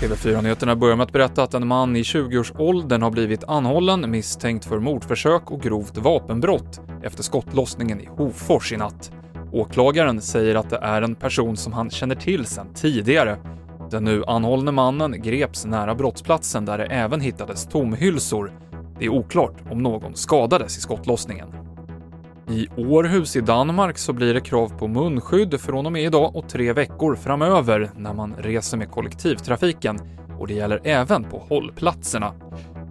TV4-nyheterna börjar med att berätta att en man i 20-årsåldern har blivit anhållen misstänkt för mordförsök och grovt vapenbrott efter skottlossningen i Hofors i natt. Åklagaren säger att det är en person som han känner till sedan tidigare. Den nu anhållne mannen greps nära brottsplatsen där det även hittades tomhylsor. Det är oklart om någon skadades i skottlossningen. I Århus i Danmark så blir det krav på munskydd från och med idag och tre veckor framöver när man reser med kollektivtrafiken och det gäller även på hållplatserna.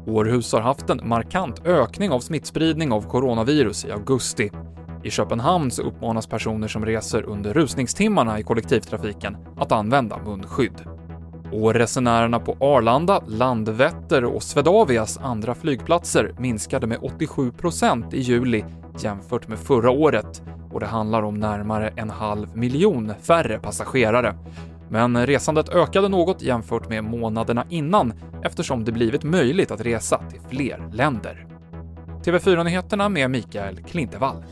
Århus har haft en markant ökning av smittspridning av coronavirus i augusti. I Köpenhamn så uppmanas personer som reser under rusningstimmarna i kollektivtrafiken att använda munskydd. Och resenärerna på Arlanda, Landvetter och Swedavias andra flygplatser minskade med 87% i juli jämfört med förra året och det handlar om närmare en halv miljon färre passagerare. Men resandet ökade något jämfört med månaderna innan eftersom det blivit möjligt att resa till fler länder. TV4-nyheterna med Mikael Klintevall.